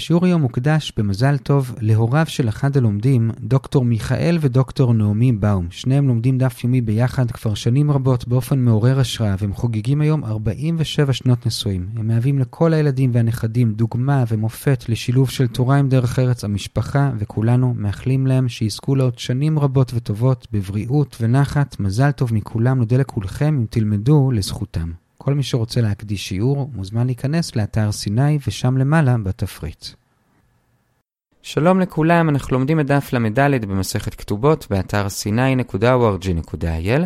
השיעור היום מוקדש במזל טוב להוריו של אחד הלומדים, דוקטור מיכאל ודוקטור נעמי באום. שניהם לומדים דף יומי ביחד כבר שנים רבות באופן מעורר השראה, והם חוגגים היום 47 שנות נשואים. הם מהווים לכל הילדים והנכדים דוגמה ומופת לשילוב של תורה עם דרך ארץ המשפחה, וכולנו מאחלים להם שיזכו לעוד שנים רבות וטובות, בבריאות ונחת. מזל טוב מכולם, נודה לכולכם אם תלמדו לזכותם. כל מי שרוצה להקדיש שיעור מוזמן להיכנס לאתר סיני ושם למעלה בתפריט. שלום לכולם, אנחנו לומדים את דף ל"ד במסכת כתובות באתר sny.org.il.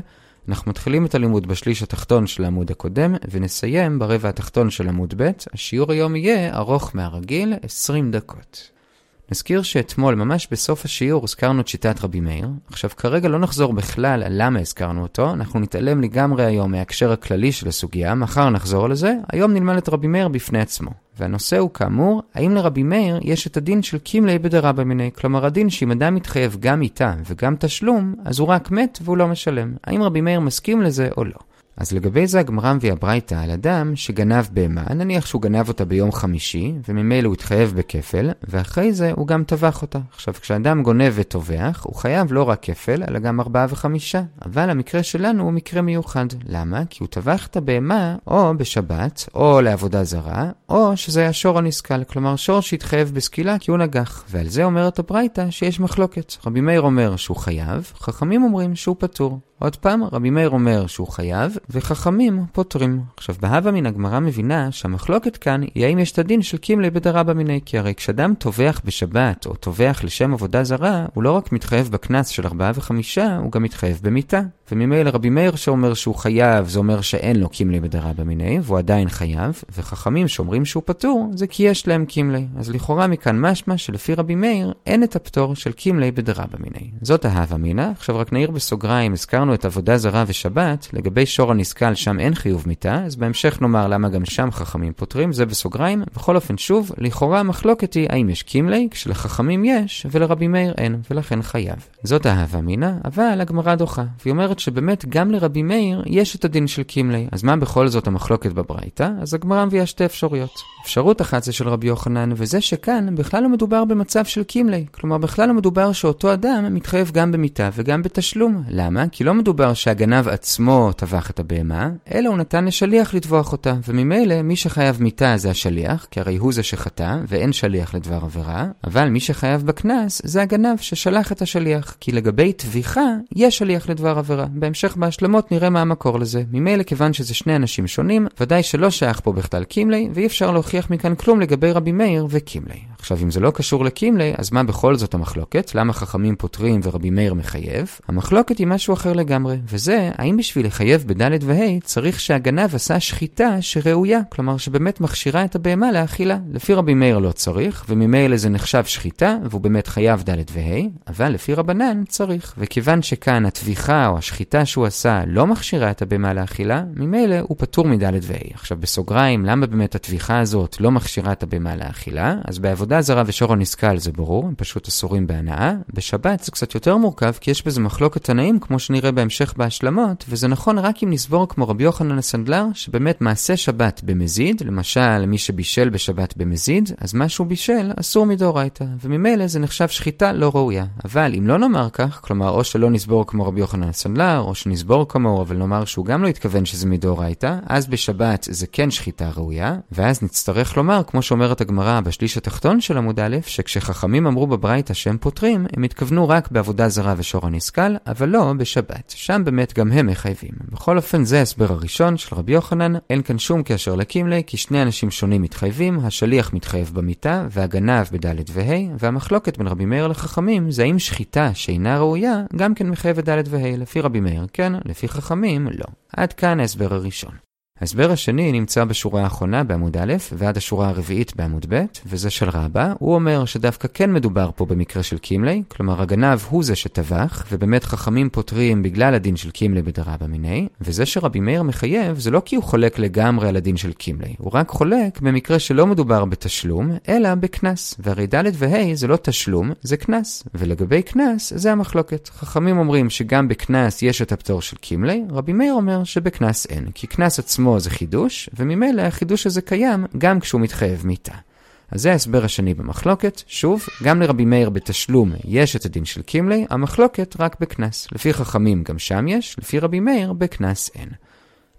אנחנו מתחילים את הלימוד בשליש התחתון של העמוד הקודם ונסיים ברבע התחתון של עמוד ב'. השיעור היום יהיה ארוך מהרגיל, 20 דקות. נזכיר שאתמול, ממש בסוף השיעור, הזכרנו את שיטת רבי מאיר. עכשיו, כרגע לא נחזור בכלל על למה הזכרנו אותו, אנחנו נתעלם לגמרי היום מההקשר הכללי של הסוגיה, מחר נחזור לזה, היום נלמד את רבי מאיר בפני עצמו. והנושא הוא כאמור, האם לרבי מאיר יש את הדין של קימלי בדרבא מיני, כלומר הדין שאם אדם מתחייב גם איתה וגם תשלום, אז הוא רק מת והוא לא משלם. האם רבי מאיר מסכים לזה או לא? אז לגבי זה הגמרא מביאה ברייתא על אדם שגנב בהמה, נניח שהוא גנב אותה ביום חמישי, וממילא הוא התחייב בכפל, ואחרי זה הוא גם טבח אותה. עכשיו, כשאדם גונב וטובח, הוא חייב לא רק כפל, אלא גם ארבעה וחמישה. אבל המקרה שלנו הוא מקרה מיוחד. למה? כי הוא טבח את הבהמה או בשבת, או לעבודה זרה, או שזה היה שור הנסכל, כלומר שור שהתחייב בסקילה כי הוא נגח. ועל זה אומרת הברייתא שיש מחלוקת. רבי מאיר אומר שהוא חייב, חכמים אומרים שהוא פטור. עוד פעם, רבי מאיר אומר שהוא חייב, וחכמים פותרים. עכשיו, בהווה מן הגמרא מבינה שהמחלוקת כאן היא האם יש את הדין של קימלי בדרבא מיני, כי הרי כשאדם טובח בשבת, או טובח לשם עבודה זרה, הוא לא רק מתחייב בקנס של ארבעה וחמישה, הוא גם מתחייב במיתה. וממילא רבי מאיר שאומר שהוא חייב, זה אומר שאין לו קימלי בדרבא מיני, והוא עדיין חייב, וחכמים שאומרים שהוא פטור, זה כי יש להם קימלי. אז לכאורה מכאן משמע שלפי רבי מאיר, אין את הפטור של קימלי בדרבא מיני. זאת ההווה מינה. עכשיו רק נעיר בסוגריים, הזכרנו את עבודה זרה ושבת, לגבי שור הנסכל שם אין חיוב מיתה, אז בהמשך נאמר למה גם שם חכמים פותרים, זה בסוגריים. בכל אופן שוב, לכאורה המחלוקת היא האם יש קימלי, כשלחכמים יש, ולרבי מאיר אין, ולכן חייב. זאת ההווה מינה, אבל הגמרא דוחה, והיא אומרת שבאמת גם לרבי מאיר יש את הדין של קימלי. אז מה בכל זאת המחלוקת בברייתא? אז הגמרא מביאה שתי אפשרויות. אפשרות אחת זה של רבי יוחנן, וזה שכאן בכלל לא מדובר במצב של קימלי. כלומר, בכלל לא מדובר שאותו אדם מתחייב גם במיתה וגם בתשלום. למה? כי לא מדובר שהגנב עצמו טבח את הבהמה, אלא הוא נתן לשליח לטבוח אותה. וממילא, מי שחייב מיתה זה השליח, כי הרי הוא זה שחטא, ואין שליח לדבר עבירה, אבל מי שחייב בקנס זה הגנב ששלח את השליח. כי לגבי טביחה, יש שליח לדבר עבירה. בהמשך בהשלמות נראה מה המקור לזה. ממילא, כיוון שזה שני אנשים שונים, ודאי שלא שייך פה בכלל קימלי, ואי אפשר להוכיח מכאן כלום לגבי רבי מאיר וקימלי. עכשיו, אם זה לא קשור לקימלי, אז מה בכל זאת המחלוקת? למה חכמים פותרים ורבי מאיר מחייב? המחלוקת היא משהו אחר לגמרי, וזה, האם בשביל לחייב בד' וה' צריך שהגנב עשה שחיטה שראויה, כלומר שבאמת מכשירה את הבהמה לאכילה. לפי רבי מאיר לא צריך, וממילא זה נחשב שחיטה, והוא באמת חייב ד' וה', אבל לפי רבנן צריך. וכיוון שכאן הטביחה או השחיטה שהוא עשה לא מכשירה את הבהמה לאכילה, ממילא הוא פטור מד' וה'. עכשיו בסוגריים, למה באמת הטביחה הזאת לא מכשירה את הבהמה לאכילה? אז בעבודה זרה ושור הנסכל זה ברור, הם פשוט אסורים בהנאה. בשבת זה קצת יותר מורכב, כי יש בזה מחלוקת תנאים, כמו שנראה בהמשך בהשלמות, וזה נכון רק אם נסבור כמו רבי יוחנן הסנדלר, שבאמת מעשה שבת במזיד, למשל מי שבישל בשבת במזיד, אז מה שהוא בישל אסור מדאורייתא, וממילא זה נחשב שחיטה לא ראויה. אבל אם לא נאמר כך, כלומר או שלא נסבור כמו רבי יוחנן הסנדלר, או שנסבור כמוהו, אבל נאמר שהוא גם לא התכוון שזה מדאורייתא, אז בשבת זה כן שחיטה ראויה, ואז נצטרך לומר, כמו שאומרת הגמרא בשליש התחתון של עמוד א', שכשחכמים אמרו בברייתא שהם פותרים, הם התכוונו רק בעבודה זרה ושור הנסכל, אבל לא בשבת. שם באמת גם הם מחייבים. בכל אופן זה ההסבר הראשון של רבי יוחנן, אין כאן שום קשר לקימלי, כי שני אנשים שונים מתחייבים, השליח מתחייב במיתה, והגנב בד' וה', והמחלוקת בין רבי מאיר לחכמים זה האם שחיטה שאינה ראויה, גם כן מחייבת ד' וה', לפי רבי מאיר כן, לפי חכמים לא. עד כאן ההסבר הראשון. ההסבר השני נמצא בשורה האחרונה בעמוד א' ועד השורה הרביעית בעמוד ב', וזה של רבא. הוא אומר שדווקא כן מדובר פה במקרה של קימלי, כלומר הגנב הוא זה שטבח, ובאמת חכמים פותרים בגלל הדין של קימלי בדרבא מיני, וזה שרבי מאיר מחייב זה לא כי הוא חולק לגמרי על הדין של קימלי, הוא רק חולק במקרה שלא מדובר בתשלום, אלא בקנס. והרי ד' וה' זה לא תשלום, זה קנס. ולגבי קנס, זה המחלוקת. חכמים אומרים שגם בקנס יש את הפטור של קימלי, רבי מאיר אומר שבקנס אין, כי קנס עצמו זה חידוש, וממילא החידוש הזה קיים גם כשהוא מתחייב מיתה. אז זה ההסבר השני במחלוקת. שוב, גם לרבי מאיר בתשלום יש את הדין של קימלי, המחלוקת רק בקנס. לפי חכמים גם שם יש, לפי רבי מאיר בקנס אין.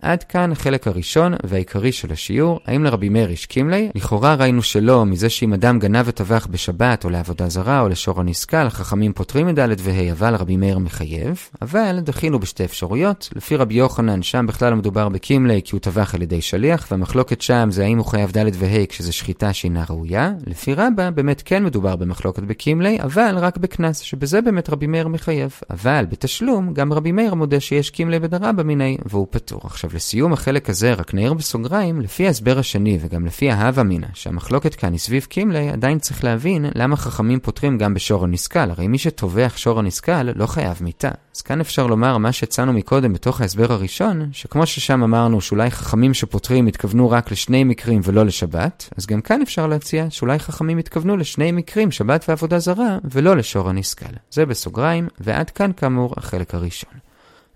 עד כאן החלק הראשון והעיקרי של השיעור, האם לרבי מאיר השכים לי? לכאורה ראינו שלא, מזה שאם אדם גנב וטבח בשבת או לעבודה זרה או לשור הנסכל, החכמים פותרים את ד' וה', אבל רבי מאיר מחייב. אבל דחינו בשתי אפשרויות, לפי רבי יוחנן, שם בכלל לא מדובר בקימלי כי הוא טבח על ידי שליח, והמחלוקת שם זה האם הוא חייב ד' וה' כשזה שחיטה שאינה ראויה. לפי רבא, באמת כן מדובר במחלוקת בקימלי, אבל רק בקנס, שבזה באמת רבי מאיר מחייב. אבל בתשלום, גם רבי מאיר מודה שיש קימלי בדרבא מיני, והוא פטור. עכשיו לסיום החלק הזה, רק נעיר בסוגריים, לפי ההסבר השני וגם לפי ההווה אמינא, שהמחלוקת כאן היא סביב קימלי, עדיין צריך להבין למה חכמים פותרים גם בשור הנסכל. הרי מי שטובח שור הנסכל לא חייב מיתה. אז כאן אפשר לומר מה שהצענו מקודם בתוך ההסבר הראשון, שכמו ששם אמרנו שאולי חכמים שפותרים התכוונו רק לשני מקרים ולא לשבת, אז גם כאן אפשר להציע שאולי חכמים התכוונו לשני מקרים, שבת ועבודה זרה, ולא לשור הנסכל. זה בסוגריים, ועד כאן כאמור החלק הראשון.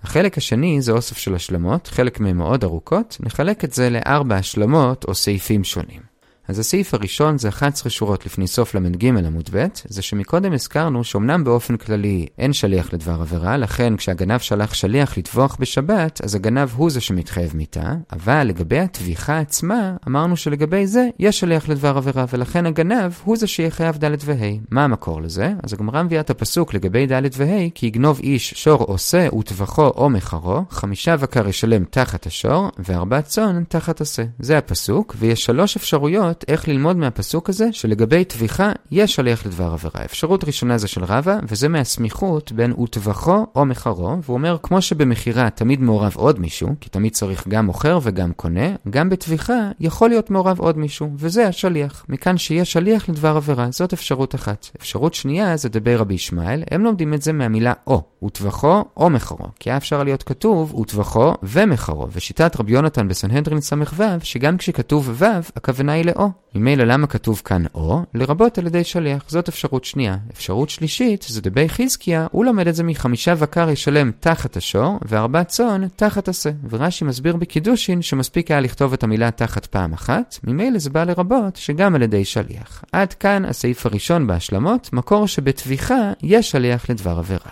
החלק השני זה אוסף של השלמות, חלק מהן מאוד ארוכות, נחלק את זה לארבע השלמות או סעיפים שונים. אז הסעיף הראשון זה 11 שורות לפני סוף ל"ג עמוד ב', זה שמקודם הזכרנו שאומנם באופן כללי אין שליח לדבר עבירה, לכן כשהגנב שלח שליח לטבוח בשבת, אז הגנב הוא זה שמתחייב מיתה, אבל לגבי הטביחה עצמה, אמרנו שלגבי זה יש שליח לדבר עבירה, ולכן הגנב הוא זה שיהיה חייב ד' וה'. מה המקור לזה? אז הגמרא מביאה את הפסוק לגבי ד' וה', כי יגנוב איש שור עושה וטבחו או מחרו, חמישה בקר ישלם תחת השור, וארבע צאן תחת עשה. זה הפסוק, ויש שלוש אפשרויות לראות איך ללמוד מהפסוק הזה שלגבי טביחה יש שליח לדבר עבירה. אפשרות ראשונה זה של רבא, וזה מהסמיכות בין וטבחו או מחרו, והוא אומר כמו שבמכירה תמיד מעורב עוד מישהו, כי תמיד צריך גם מוכר וגם קונה, גם בטביחה יכול להיות מעורב עוד מישהו, וזה השליח. מכאן שיש שליח לדבר עבירה, זאת אפשרות אחת. אפשרות שנייה זה דבי רבי ישמעאל, הם לומדים את זה מהמילה או, וטבחו או מחרו, כי היה אפשר להיות כתוב וטבחו ומחרו, ושיטת רבי יונתן בסנהדרין ס"ו, שגם כשכתוב ו', הכוונה היא לאו. ממילא למה כתוב כאן או? לרבות על ידי שליח. זאת אפשרות שנייה. אפשרות שלישית זה דבי חזקיה, הוא לומד את זה מחמישה בקר ישלם תחת השור, וארבע צאן תחת השה. ורש"י מסביר בקידושין שמספיק היה לכתוב את המילה תחת פעם אחת, ממילא זה בא לרבות שגם על ידי שליח. עד כאן הסעיף הראשון בהשלמות, מקור שבטביחה יש שליח לדבר עבירה.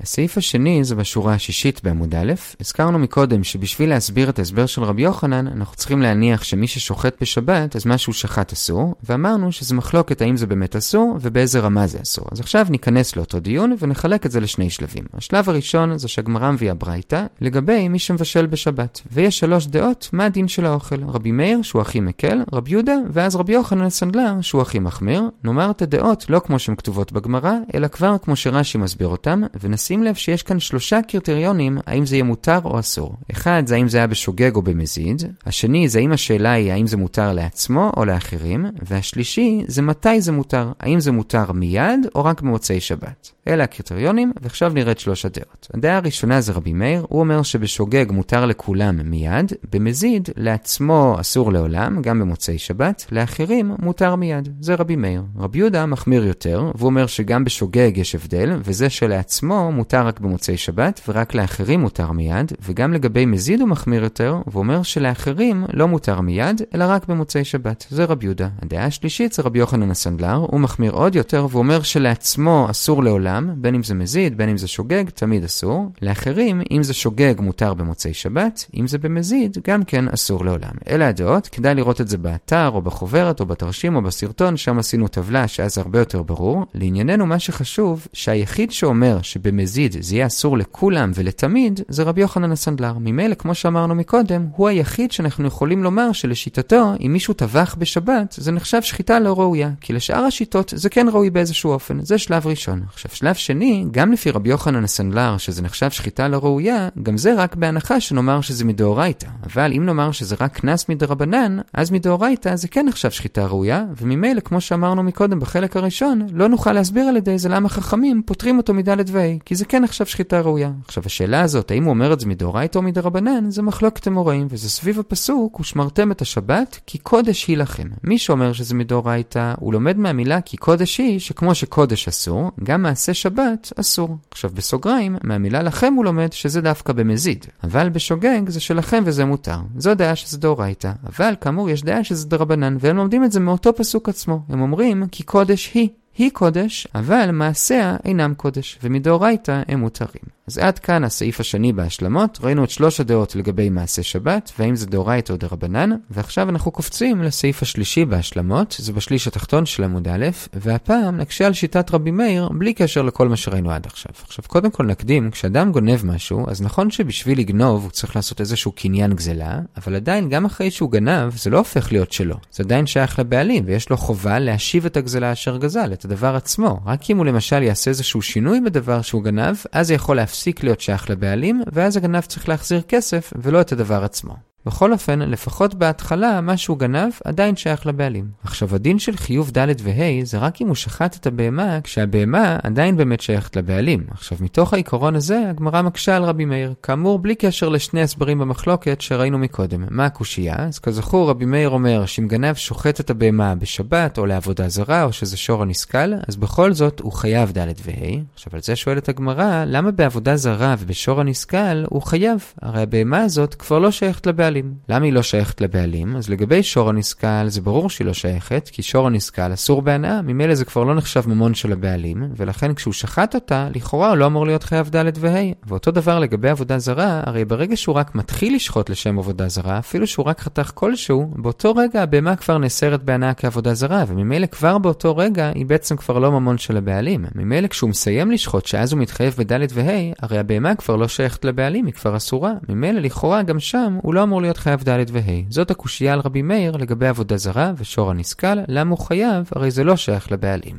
הסעיף השני זה בשורה השישית בעמוד א', הזכרנו מקודם שבשביל להסביר את ההסבר של רבי יוחנן, אנחנו צריכים להניח שמי ששוחט בשבת, אז מה שהוא שחט אסור, ואמרנו שזה מחלוקת האם זה באמת אסור, ובאיזה רמה זה אסור. אז עכשיו ניכנס לאותו דיון ונחלק את זה לשני שלבים. השלב הראשון זה שהגמרא מביאה ברייתא, לגבי מי שמבשל בשבת. ויש שלוש דעות מה הדין של האוכל. רבי מאיר, שהוא הכי מקל, רבי יהודה, ואז רבי יוחנן הסנדלר, שהוא הכי מחמיר. נאמר את הדעות לא כמו שהן כתובות בגמרא, אלא כבר כמו שרש"י מסביר אותם, ונשים שים לב שיש כאן שלושה קריטריונים האם זה יהיה מותר או אסור. אחד זה האם זה היה בשוגג או במזיד, השני זה האם השאלה היא האם זה מותר לעצמו או לאחרים, והשלישי זה מתי זה מותר, האם זה מותר מיד או רק במוצאי שבת. אלה הקריטריונים, ועכשיו נראה את שלוש הדעות. הדעה הראשונה זה רבי מאיר, הוא אומר שבשוגג מותר לכולם מיד, במזיד לעצמו אסור לעולם, גם במוצאי שבת, לאחרים מותר מיד. זה רבי מאיר. רבי יהודה מחמיר יותר, והוא אומר שגם בשוגג יש הבדל, וזה שלעצמו מותר רק במוצאי שבת, ורק לאחרים מותר מיד, וגם לגבי מזיד הוא מחמיר יותר, ואומר שלאחרים לא מותר מיד, אלא רק במוצאי שבת. זה רבי יהודה. הדעה השלישית זה רבי יוחנן הסנדלר, הוא מחמיר עוד יותר, ואומר שלעצמו אסור לעולם, בין אם זה מזיד, בין אם זה שוגג, תמיד אסור. לאחרים, אם זה שוגג מותר במוצאי שבת, אם זה במזיד, גם כן אסור לעולם. אלה הדעות, כדאי לראות את זה באתר, או בחוברת, או בתרשים, או בסרטון, שם עשינו טבלה שאז הרבה יותר ברור. לענייננו, מה שחשוב, שהיחיד שאומר שבמזיד במזיד זה יהיה אסור לכולם ולתמיד, זה רבי יוחנן הסנדלר. ממילא, כמו שאמרנו מקודם, הוא היחיד שאנחנו יכולים לומר שלשיטתו, אם מישהו טבח בשבת, זה נחשב שחיטה לא ראויה. כי לשאר השיטות זה כן ראוי באיזשהו אופן. זה שלב ראשון. עכשיו, שלב שני, גם לפי רבי יוחנן הסנדלר, שזה נחשב שחיטה לא ראויה, גם זה רק בהנחה שנאמר שזה מדאורייתא. אבל אם נאמר שזה רק קנס מדרבנן, אז מדאורייתא זה כן נחשב שחיטה ראויה, וממילא, כמו שאמרנו מקודם בחלק הראשון, לא נוכל להסביר על ידי זה למה חכמים פותרים אותו מדלת וה', כי זה כן נחשב שחיטה ראויה. עכשיו, השאלה הזאת, האם הוא אומר את זה מדאורייתא או מדרבנן, זה מחלוקת אמוראים, וזה סביב הפסוק, ושמרתם את השבת, כי קודש היא לכם. מי שאומר שזה מדאורייתא, הוא לומד מהמילה כי קודש היא, שכמו שקודש אסור, גם מעשה שבת אסור. עכשיו, בסוגריים, מהמילה לכם הוא לומד שזה דווקא במזיד. אבל בשוגג זה שלכם וזה מותר. זו דעה שזה דאורייתא. אבל כאמור, יש דעה שזה דרבנן, והם לומדים את זה מאותו פסוק עצמו. הם אומרים כי קודש היא. היא קודש, אבל מעשיה אינם קודש, ומדאורייתא הם מותרים. אז עד כאן הסעיף השני בהשלמות, ראינו את שלוש הדעות לגבי מעשה שבת, והאם זה דאורייתא או דרבנן, ועכשיו אנחנו קופצים לסעיף השלישי בהשלמות, זה בשליש התחתון של עמוד א', והפעם נקשה על שיטת רבי מאיר, בלי קשר לכל מה שראינו עד עכשיו. עכשיו, קודם כל נקדים, כשאדם גונב משהו, אז נכון שבשביל לגנוב הוא צריך לעשות איזשהו קניין גזלה, אבל עדיין, גם אחרי שהוא גנב, זה לא הופך להיות שלו. זה עדיין שייך לבעלים, ויש לו חובה להשיב את הגזלה אשר גזל, את הדבר עצמו. רק אם הוא למשל יעשה איזשהו שינוי בדבר שהוא גנב, אז יכול להפסיק להיות שייך לבעלים, ואז הגנב צריך להחזיר כסף ולא את הדבר עצמו. בכל אופן, לפחות בהתחלה, מה שהוא גנב עדיין שייך לבעלים. עכשיו, הדין של חיוב ד' וה' זה רק אם הוא שחט את הבהמה, כשהבהמה עדיין באמת שייכת לבעלים. עכשיו, מתוך העיקרון הזה, הגמרא מקשה על רבי מאיר. כאמור, בלי קשר לשני הסברים במחלוקת שראינו מקודם. מה הקושייה? אז כזכור, רבי מאיר אומר שאם גנב שוחט את הבהמה בשבת, או לעבודה זרה, או שזה שור הנסכל, אז בכל זאת הוא חייב ד' וה'. עכשיו, על זה שואלת הגמרא, למה בעבודה זרה ובשור הנסכל הוא חייב? הרי הבהמה הזאת כבר לא שייכת לבעלים. לבעלים. למה היא לא שייכת לבעלים? אז לגבי שור הנסכל זה ברור שהיא לא שייכת, כי שור הנסכל אסור בהנאה, ממילא זה כבר לא נחשב ממון של הבעלים, ולכן כשהוא שחט אותה, לכאורה הוא לא אמור להיות חייב ד' וה'. ואותו דבר לגבי עבודה זרה, הרי ברגע שהוא רק מתחיל לשחוט לשם עבודה זרה, אפילו שהוא רק חתך כלשהו, באותו רגע הבהמה כבר נאסרת בהנאה כעבודה זרה, וממילא כבר באותו רגע היא בעצם כבר לא ממון של הבעלים. ממילא כשהוא מסיים לשחוט, שאז הוא מתחייב בד' וה', הרי הבהמה כבר לא שייכת לבעלים, היא כבר אסורה. ממילא לכאורה גם שם הוא לא אמור להיות חייב ד' וה'. זאת הקושייה על רבי מאיר לגבי עבודה זרה ושור הנסכל, למה הוא חייב? הרי זה לא שייך לבעלים.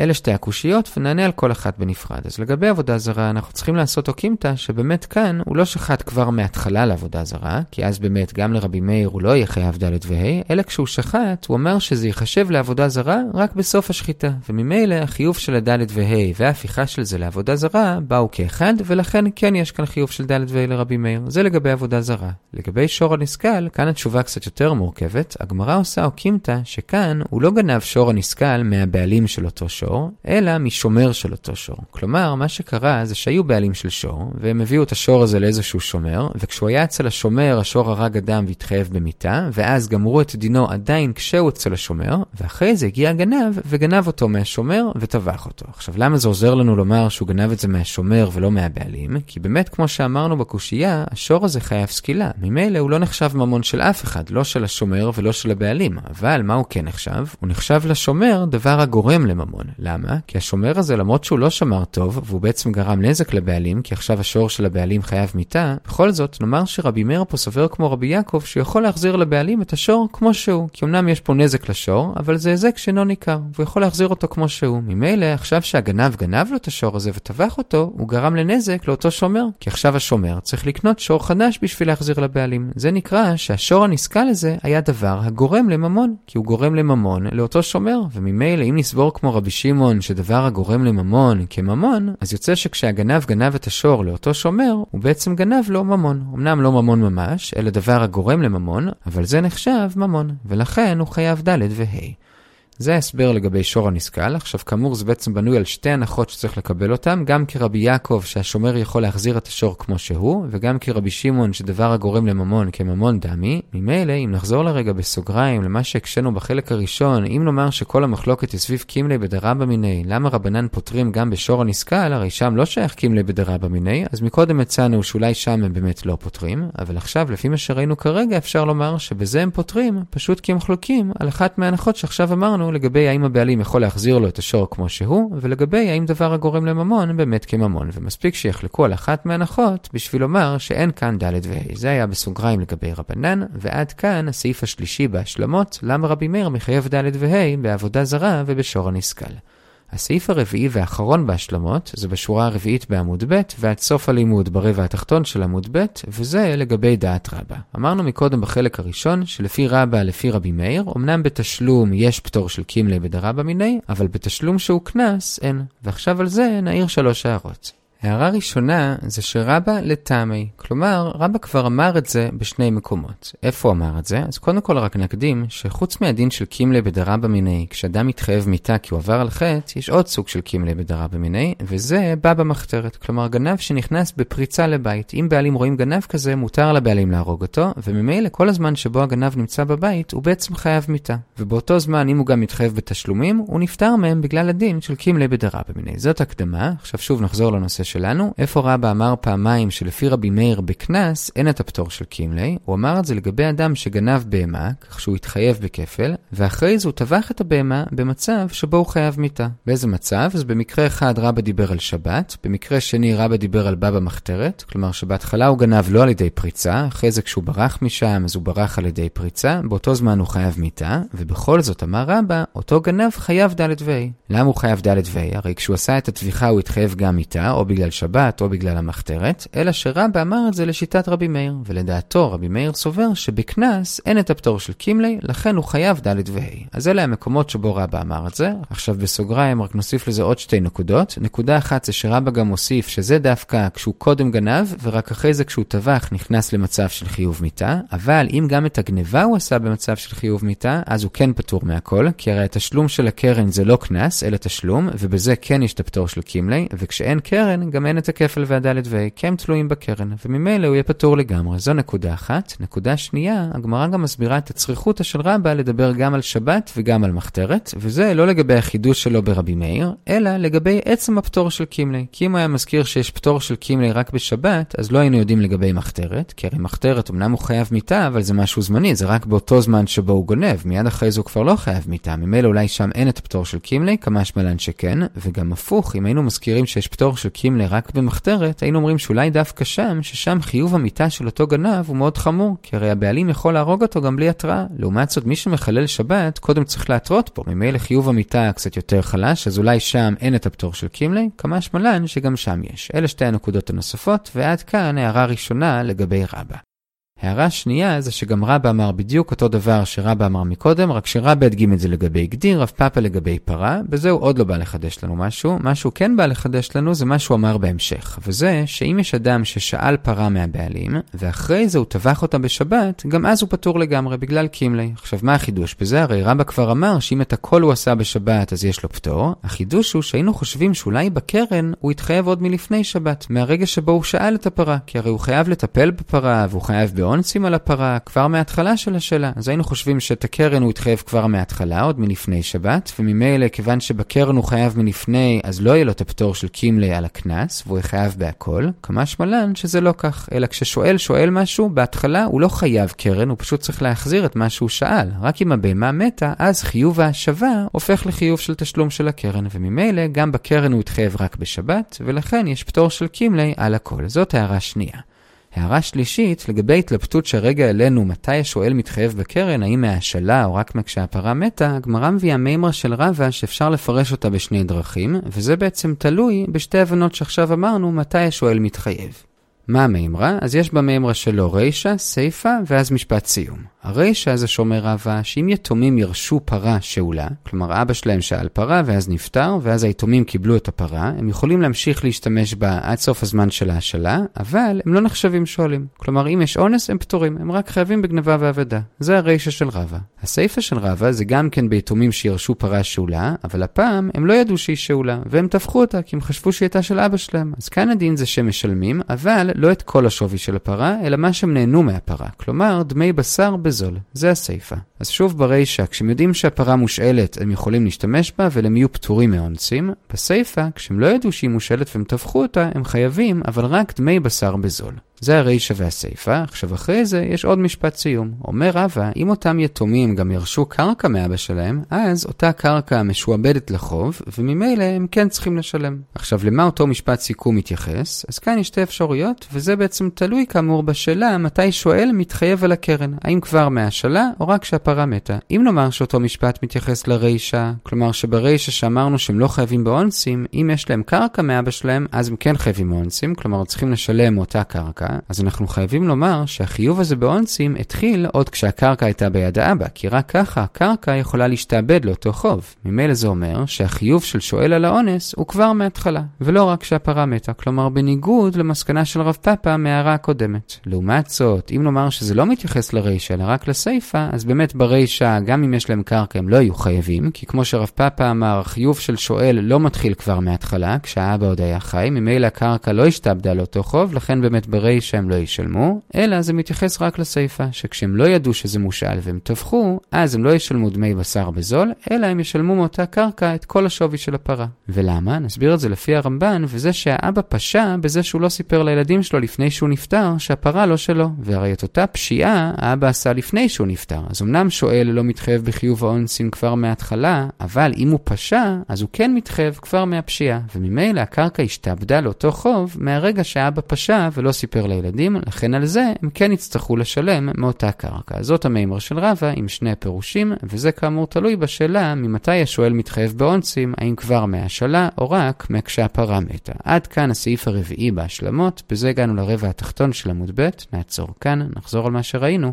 אלה שתי הקושיות ונענה על כל אחת בנפרד. אז לגבי עבודה זרה אנחנו צריכים לעשות אוקימתא שבאמת כאן הוא לא שחט כבר מההתחלה לעבודה זרה, כי אז באמת גם לרבי מאיר הוא לא יהיה חייב ד' וה', אלא כשהוא שחט הוא אומר שזה ייחשב לעבודה זרה רק בסוף השחיטה, וממילא החיוב של הד' וה' וההפיכה של זה לעבודה זרה באו כאחד, ולכן כן יש כאן חיוב של ד' וה' לרבי מאיר. זה לגבי עבודה זרה. לגבי שור הנסכל, כאן התשובה קצת יותר מורכבת. הגמרא עושה אוקימתא שכאן הוא לא גנב שור הנסכל מהבעלים של אותו שור. שור, אלא משומר של אותו שור. כלומר, מה שקרה זה שהיו בעלים של שור, והם הביאו את השור הזה לאיזשהו שומר, וכשהוא היה אצל השומר, השור הרג אדם והתחייב במיתה, ואז גמרו את דינו עדיין כשהוא אצל השומר, ואחרי זה הגיע הגנב, וגנב אותו מהשומר, וטבח אותו. עכשיו, למה זה עוזר לנו לומר שהוא גנב את זה מהשומר ולא מהבעלים? כי באמת, כמו שאמרנו בקושייה, השור הזה חייב סקילה. ממילא הוא לא נחשב ממון של אף אחד, לא של השומר ולא של הבעלים. אבל מה הוא כן נחשב? הוא נחשב לשומר דבר הגורם לממון. למה? כי השומר הזה, למרות שהוא לא שמר טוב, והוא בעצם גרם נזק לבעלים, כי עכשיו השור של הבעלים חייב מיתה, בכל זאת, נאמר שרבי מאיר פה סובר כמו רבי יעקב, שהוא יכול להחזיר לבעלים את השור כמו שהוא. כי אמנם יש פה נזק לשור, אבל זה היזק שאינו ניכר, והוא יכול להחזיר אותו כמו שהוא. ממילא, עכשיו שהגנב גנב לו את השור הזה וטבח אותו, הוא גרם לנזק לאותו שומר. כי עכשיו השומר צריך לקנות שור חדש בשביל להחזיר לבעלים. זה נקרא שהשור הנסכל הזה היה דבר הגורם לממון, כי הוא גורם לממון לאותו שומר, וממילא אם נסבור כמו רבי שמעון שדבר הגורם לממון כממון, אז יוצא שכשהגנב גנב את השור לאותו שומר, הוא בעצם גנב לו ממון. אמנם לא ממון ממש, אלא דבר הגורם לממון, אבל זה נחשב ממון, ולכן הוא חייב ד' וה'. זה ההסבר לגבי שור הנסכל. עכשיו, כאמור, זה בעצם בנוי על שתי הנחות שצריך לקבל אותן, גם כרבי יעקב שהשומר יכול להחזיר את השור כמו שהוא, וגם כרבי שמעון שדבר הגורם לממון כממון דמי. ממילא, אם נחזור לרגע בסוגריים למה שהקשינו בחלק הראשון, אם נאמר שכל המחלוקת היא סביב קימלי בדרבא מיני, למה רבנן פותרים גם בשור הנסכל, הרי שם לא שייך קימלי בדרבא מיני, אז מקודם הצענו שאולי שם הם באמת לא פותרים, אבל עכשיו, לפי מה שראינו כרגע, אפשר לומר שבזה הם פותרים, פשוט כי הם חלוקים על אחת מההנחות שעכשיו אמרנו לגבי האם הבעלים יכול להחזיר לו את השור כמו שהוא, ולגבי האם דבר הגורם לממון באמת כממון, ומספיק שיחלקו על אחת מהנחות בשביל לומר שאין כאן ד' וה'. זה היה בסוגריים לגבי רבנן, ועד כאן הסעיף השלישי בהשלמות, למה רבי מאיר מחייב ד' וה' בעבודה זרה ובשור הנסכל. הסעיף הרביעי והאחרון בהשלמות זה בשורה הרביעית בעמוד ב' ועד סוף הלימוד ברבע התחתון של עמוד ב', וזה לגבי דעת רבה. אמרנו מקודם בחלק הראשון שלפי רבה לפי רבי מאיר, אמנם בתשלום יש פטור של קימלי בדרבה מיני, אבל בתשלום שהוא קנס אין. ועכשיו על זה נעיר שלוש הערות. הערה ראשונה זה שרבא לטעמי, כלומר רבא כבר אמר את זה בשני מקומות. איפה הוא אמר את זה? אז קודם כל רק נקדים שחוץ מהדין של קימלי בדרבא מיני, כשאדם מתחייב מיתה כי הוא עבר על חטא, יש עוד סוג של קימלי בדרבא מיני, וזה בא במחתרת. כלומר גנב שנכנס בפריצה לבית. אם בעלים רואים גנב כזה, מותר לבעלים להרוג אותו, וממילא כל הזמן שבו הגנב נמצא בבית, הוא בעצם חייב מיתה. ובאותו זמן, אם הוא גם מתחייב בתשלומים, הוא נפטר מהם בגלל הדין של קימלי בדרבא מיני. זאת הקדמה. עכשיו שוב נחזור לנושא שלנו, איפה רבא אמר פעמיים שלפי רבי מאיר בקנס אין את הפטור של קימלי, הוא אמר את זה לגבי אדם שגנב בהמה, כך שהוא התחייב בכפל, ואחרי זה הוא טבח את הבהמה במצב שבו הוא חייב מיתה. באיזה מצב? אז במקרה אחד רבא דיבר על שבת, במקרה שני רבא דיבר על בבא מחתרת, כלומר שבהתחלה הוא גנב לא על ידי פריצה, אחרי זה כשהוא ברח משם אז הוא ברח על ידי פריצה, באותו זמן הוא חייב מיתה, ובכל זאת אמר רבא, אותו גנב חייב ד' וה'. למה הוא חייב ד' וה'? הרי כשהוא עשה את הטביחה הוא התחייב גם מיתה, או בגלל שבת או בגלל המחתרת, אלא שרבא אמר את זה לשיטת רבי מאיר, ולדעתו רבי מאיר סובר שבקנס אין את הפטור של קימלי, לכן הוא חייב ד' וה'. אז אלה המקומות שבו רבא אמר את זה. עכשיו בסוגריים רק נוסיף לזה עוד שתי נקודות. נקודה אחת זה שרבא גם מוסיף שזה דווקא כשהוא קודם גנב, ורק אחרי זה כשהוא טבח נכנס למצב של חיוב מיתה, אבל אם גם את הגניבה הוא עשה במצב של חיוב מיתה, אז הוא כן פטור מהכל, כי הרי התשלום של הקרן זה לא קנס, אלא תשלום, ובזה כן יש את הפטור של קימלי, וכשאין קרן, גם אין את הכפל והדלת וה', כי הם תלויים בקרן, וממילא הוא יהיה פטור לגמרי. זו נקודה אחת. נקודה שנייה, הגמרא גם מסבירה את הצריכותא של רבא לדבר גם על שבת וגם על מחתרת, וזה לא לגבי החידוש שלו ברבי מאיר, אלא לגבי עצם הפטור של קימלי. כי אם הוא היה מזכיר שיש פטור של קימלי רק בשבת, אז לא היינו יודעים לגבי מחתרת, כי הרי מחתרת אמנם הוא חייב מיתה, אבל זה משהו זמני, זה רק באותו זמן שבו הוא גונב, מיד אחרי זה הוא כבר לא חייב מיתה, ממילא אולי שם אין את הפטור של קימלי, כמה שמלן שכן, וגם הפוך, אם היינו מזכירים שיש פטור של קימלי רק במחתרת, היינו אומרים שאולי דווקא שם, ששם חיוב המיתה של אותו גנב הוא מאוד חמור, כי הרי הבעלים יכול להרוג אותו גם בלי התראה. לעומת זאת, מי שמחלל שבת, קודם צריך להתרות פה, ממילא חיוב המיתה קצת יותר חלש, אז אולי שם אין את הפטור של קימלי, כמה שמלן שגם שם יש. אלה שתי הנקודות הנוספות, ועד כאן הערה ראשונה לגבי רבא. הערה שנייה זה שגם רבא אמר בדיוק אותו דבר שרבא אמר מקודם, רק שרבא הדגים את זה לגבי גדיר, רב פאפה לגבי פרה, בזה הוא עוד לא בא לחדש לנו משהו. מה שהוא כן בא לחדש לנו זה מה שהוא אמר בהמשך, וזה שאם יש אדם ששאל פרה מהבעלים, ואחרי זה הוא טבח אותה בשבת, גם אז הוא פטור לגמרי בגלל קימלי. עכשיו מה החידוש בזה? הרי רבא כבר אמר שאם את הכל הוא עשה בשבת אז יש לו פטור. החידוש הוא שהיינו חושבים שאולי בקרן הוא יתחייב עוד מלפני שבת, מהרגע שבו הוא שאל את הפרה, כי הרי הוא חייב לטפל בפרה והוא חייב באונסים על הפרה כבר מההתחלה של השאלה. אז היינו חושבים שאת הקרן הוא התחייב כבר מההתחלה, עוד מלפני שבת, וממילא כיוון שבקרן הוא חייב מלפני, אז לא יהיה לו את הפטור של קימלי על הקנס, והוא יהיה חייב בהכל. כמה שמלן שזה לא כך, אלא כששואל שואל משהו, בהתחלה הוא לא חייב קרן, הוא פשוט צריך להחזיר את מה שהוא שאל. רק אם הבהמה מתה, אז חיוב ההשבה הופך לחיוב של תשלום של הקרן, וממילא גם בקרן הוא התחייב רק בשבת, ולכן יש פטור של קימלי על הכל. זאת הערה שנייה. הערה שלישית, לגבי התלבטות שהרגע העלינו מתי השואל מתחייב בקרן, האם מהשאלה או רק כשהפרה מתה, הגמרא מביאה מימרה של רבא שאפשר לפרש אותה בשני דרכים, וזה בעצם תלוי בשתי הבנות שעכשיו אמרנו מתי השואל מתחייב. מה המימרה? אז יש במימרה שלו רישא, סיפא ואז משפט סיום. הרישא זה שאומר רבא שאם יתומים ירשו פרה שאולה, כלומר אבא שלהם שאל פרה ואז נפטר, ואז היתומים קיבלו את הפרה, הם יכולים להמשיך להשתמש בה עד סוף הזמן של ההשאלה, אבל הם לא נחשבים שואלים. כלומר אם יש אונס הם פטורים, הם רק חייבים בגנבה ואבדה. זה הרישא של רבא. הסיפא של רבא זה גם כן ביתומים שירשו פרה שאולה, אבל הפעם הם לא ידעו שהיא שאולה, והם טבחו אותה כי הם חשבו שהיא הייתה של אבא שלהם. אז כאן הדין זה שהם משלמים, אבל לא את כל השווי של הפרה, אלא מה שהם נהנו מהפרה. כלומר, דמי בשר בזול. זה הסיפה. אז שוב ברישא, כשהם יודעים שהפרה מושאלת, הם יכולים להשתמש בה, אבל הם יהיו פטורים מאונסים. בסיפה, כשהם לא ידעו שהיא מושאלת והם טבחו אותה, הם חייבים, אבל רק דמי בשר בזול. זה הרישא והסיפא. עכשיו אחרי זה יש עוד משפט סיום. אומר רבא, אם אותם יתומים גם ירשו קרקע מאבא שלהם, אז אותה קרקע משועבדת לחוב, וממילא הם כן צריכים לשלם. עכשיו למה אותו משפט סיכום מתייחס? אז כאן יש שתי אפשרויות, וזה בעצם תלוי כאמור בשאלה מתי שואל מתחייב על הקרן. האם כבר מהשאלה, או רק כשהפרה מתה. אם נאמר שאותו משפט מתייחס לרישא, כלומר שברישא שאמרנו שהם לא חייבים באונסים, אם יש להם קרקע מאבא שלהם, אז הם כן חייבים באונסים, כלומר צריכים לשלם אותה קרקע. אז אנחנו חייבים לומר שהחיוב הזה באונסים התחיל עוד כשהקרקע הייתה ביד האבא, כי רק ככה הקרקע יכולה להשתעבד לאותו חוב. ממילא זה אומר שהחיוב של שואל על האונס הוא כבר מההתחלה, ולא רק כשהפרה מתה. כלומר, בניגוד למסקנה של רב פאפה מההערה הקודמת. לעומת זאת, אם נאמר שזה לא מתייחס לרישה, אלא רק לסיפה, אז באמת ברישה, גם אם יש להם קרקע, הם לא יהיו חייבים, כי כמו שרב פאפה אמר, החיוב של שואל לא מתחיל כבר מההתחלה, כשהאבא עוד היה חי, ממילא הקרקע לא השתעבדה לאותו חוב, לכן באמת ברישה הם לא ישלמו, אלא זה מתייחס רק לסיפה, שכשהם לא ידעו שזה מושאל והם טבחו, אז הם לא ישלמו דמי בשר בזול, אלא הם ישלמו מאותה קרקע את כל השווי של הפרה. ולמה? נסביר את זה לפי הרמב"ן, וזה שהאבא פשע בזה שהוא לא סיפר לילדים שלו לפני שהוא נפטר, שהפרה לא שלו. והרי את אותה פשיעה האבא עשה לפני שהוא נפטר. אז אמנם שואל לא מתחייב בחיוב האונסים כבר מההתחלה, אבל אם הוא פשע, אז הוא כן מתחייב כבר מהפשיעה. וממילא הקרקע השתעבדה לאותו חוב מהרגע שהאבא פשע ולא סיפר לילדים, לכן על זה הם כן יצטרכו לשלם מאותה קרקע. זאת המימר של רבא עם שני הפירושים, וזה כאמור תלוי בשאלה ממתי השואל מתחייב באונסים, האם כבר מהשאלה או רק מהכשהפרה מתה. עד כאן הסעיף הרביעי בהשלמות, בזה הגענו לרבע התחתון של עמוד ב', נעצור כאן, נחזור על מה שראינו.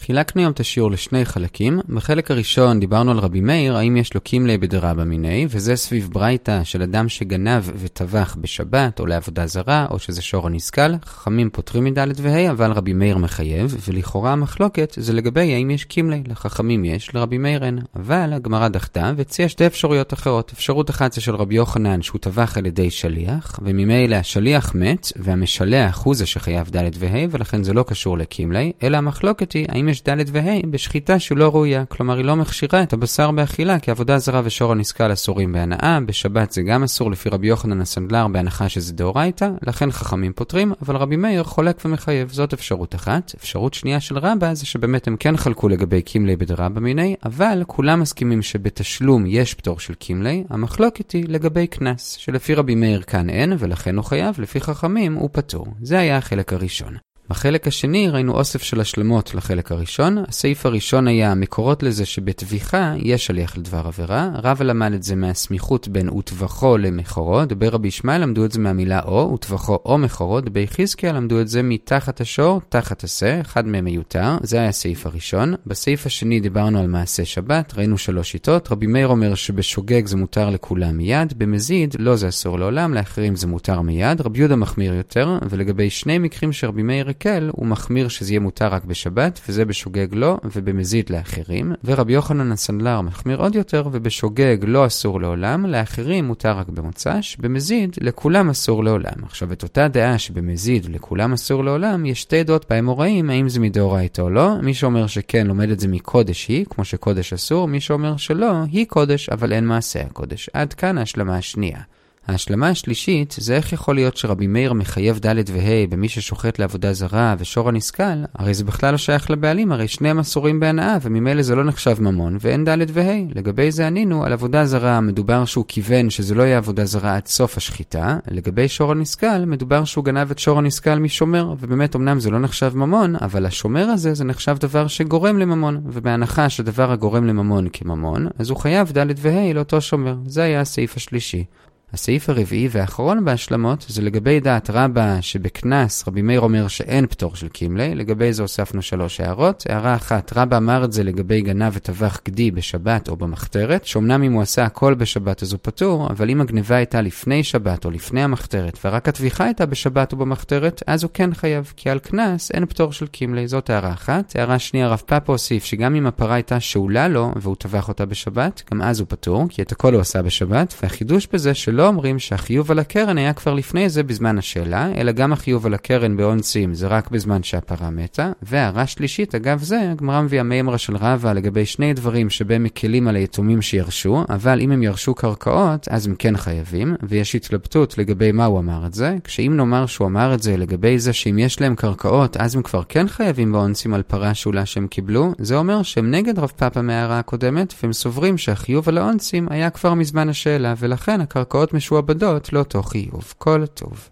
חילקנו היום את השיעור לשני חלקים. בחלק הראשון דיברנו על רבי מאיר, האם יש לו קימלי בדרבא מיני, וזה סביב ברייתא של אדם שגנב וטבח בשבת או לעבודה זרה, או שזה שור הנסכל. חכמים פותרים מד' וה', אבל רבי מאיר מחייב, ולכאורה המחלוקת זה לגבי האם יש קימלי. לחכמים יש, לרבי מאיר אין. אבל הגמרא דחתה והציעה שתי אפשרויות אחרות. אפשרות אחת זה של רבי יוחנן שהוא טבח על ידי שליח, וממילא השליח מת, והמשלח הוא זה שחייב ד' וה', ולכן זה לא קשור לקימלי, אלא המחלוקת היא האם יש ד' וה' בשחיטה שהוא לא ראויה, כלומר היא לא מכשירה את הבשר באכילה, כי עבודה זרה ושור הנסכל אסורים בהנאה, בשבת זה גם אסור לפי רבי יוחנן הסנדלר בהנחה שזה דאורייתא, לכן חכמים פותרים, אבל רבי מאיר חולק ומחייב, זאת אפשרות אחת. אפשרות שנייה של רבא זה שבאמת הם כן חלקו לגבי קימלי בדרבא מיני, אבל כולם מסכימים שבתשלום יש פטור של קימלי, המחלוקת היא לגבי קנס, שלפי רבי מאיר כאן אין, ולכן הוא חייב, לפי חכמים הוא פטור. זה היה החלק הראשון. בחלק השני ראינו אוסף של השלמות לחלק הראשון. הסעיף הראשון היה המקורות לזה שבטביחה יש שליח לדבר עבירה. רבא למד את זה מהסמיכות בין וטבחו למכורו. דבר רבי ישמעאל למדו את זה מהמילה או, וטבחו או מכורו. דבי חזקיה למדו את זה מתחת השור, תחת השה, אחד מהם מיותר. זה היה הסעיף הראשון. בסעיף השני דיברנו על מעשה שבת, ראינו שלוש שיטות. רבי מאיר אומר שבשוגג זה מותר לכולם מיד, במזיד לא זה אסור לעולם, לאחרים זה מותר מיד. רבי יהודה מחמיר יותר, ולגבי שני מקרים שרבי מאיר מקל, הוא מחמיר שזה יהיה מותר רק בשבת, וזה בשוגג לא, ובמזיד לאחרים. ורבי יוחנן הסנדלר מחמיר עוד יותר, ובשוגג לא אסור לעולם, לאחרים מותר רק במוצ"ש, במזיד לכולם אסור לעולם. עכשיו, את אותה דעה שבמזיד לכולם אסור לעולם, יש שתי דעות באמוראים, האם זה מדאורייתא או לא. מי שאומר שכן לומד את זה מקודש היא, כמו שקודש אסור, מי שאומר שלא, היא קודש, אבל אין מעשה הקודש. עד כאן ההשלמה השנייה. ההשלמה השלישית זה איך יכול להיות שרבי מאיר מחייב ד' וה' במי ששוחט לעבודה זרה ושור הנסכל, הרי זה בכלל לא שייך לבעלים, הרי שניהם אסורים בהנאה וממילא זה לא נחשב ממון ואין ד' וה'. לגבי זה ענינו על עבודה זרה מדובר שהוא כיוון שזה לא יהיה עבודה זרה עד סוף השחיטה, לגבי שור הנסכל מדובר שהוא גנב את שור הנסכל משומר, ובאמת אמנם זה לא נחשב ממון, אבל השומר הזה זה נחשב דבר שגורם לממון, ובהנחה שדבר הגורם לממון כממון, אז הוא חייב ד' וה' לאותו שומר. זה היה הסעיף השלישי. הסעיף הרביעי והאחרון בהשלמות זה לגבי דעת רבה שבקנס רבי מאיר אומר שאין פטור של קימלי, לגבי זה הוספנו שלוש הערות. הערה אחת, רבה אמר את זה לגבי גנב וטבח גדי בשבת או במחתרת, שאומנם אם הוא עשה הכל בשבת אז הוא פטור, אבל אם הגניבה הייתה לפני שבת או לפני המחתרת ורק הטביחה הייתה בשבת או במחתרת, אז הוא כן חייב, כי על קנס אין פטור של קימלי, זאת הערה אחת. הערה שנייה, רב פאפה הוסיף שגם אם הפרה הייתה שאולה לו והוא טבח אותה בשבת, גם אז הוא פטור, כי את הכל הוא עשה בשבת, והחידוש בזה של לא אומרים שהחיוב על הקרן היה כבר לפני זה בזמן השאלה, אלא גם החיוב על הקרן באונסים זה רק בזמן שהפרה מתה. והערה שלישית, אגב זה, הגמרא מביאה מימרה של רבא לגבי שני דברים שבהם מקלים על היתומים שירשו, אבל אם הם ירשו קרקעות, אז הם כן חייבים, ויש התלבטות לגבי מה הוא אמר את זה, כשאם נאמר שהוא אמר את זה לגבי זה שאם יש להם קרקעות, אז הם כבר כן חייבים באונסים על פרה שאולה שהם קיבלו, זה אומר שהם נגד רב פאפה מההערה הקודמת, והם סוברים שהחיוב על האונסים היה כבר מזמן השאלה, ולכן הקרקעות משועבדות לאותו חיוב. כל טוב.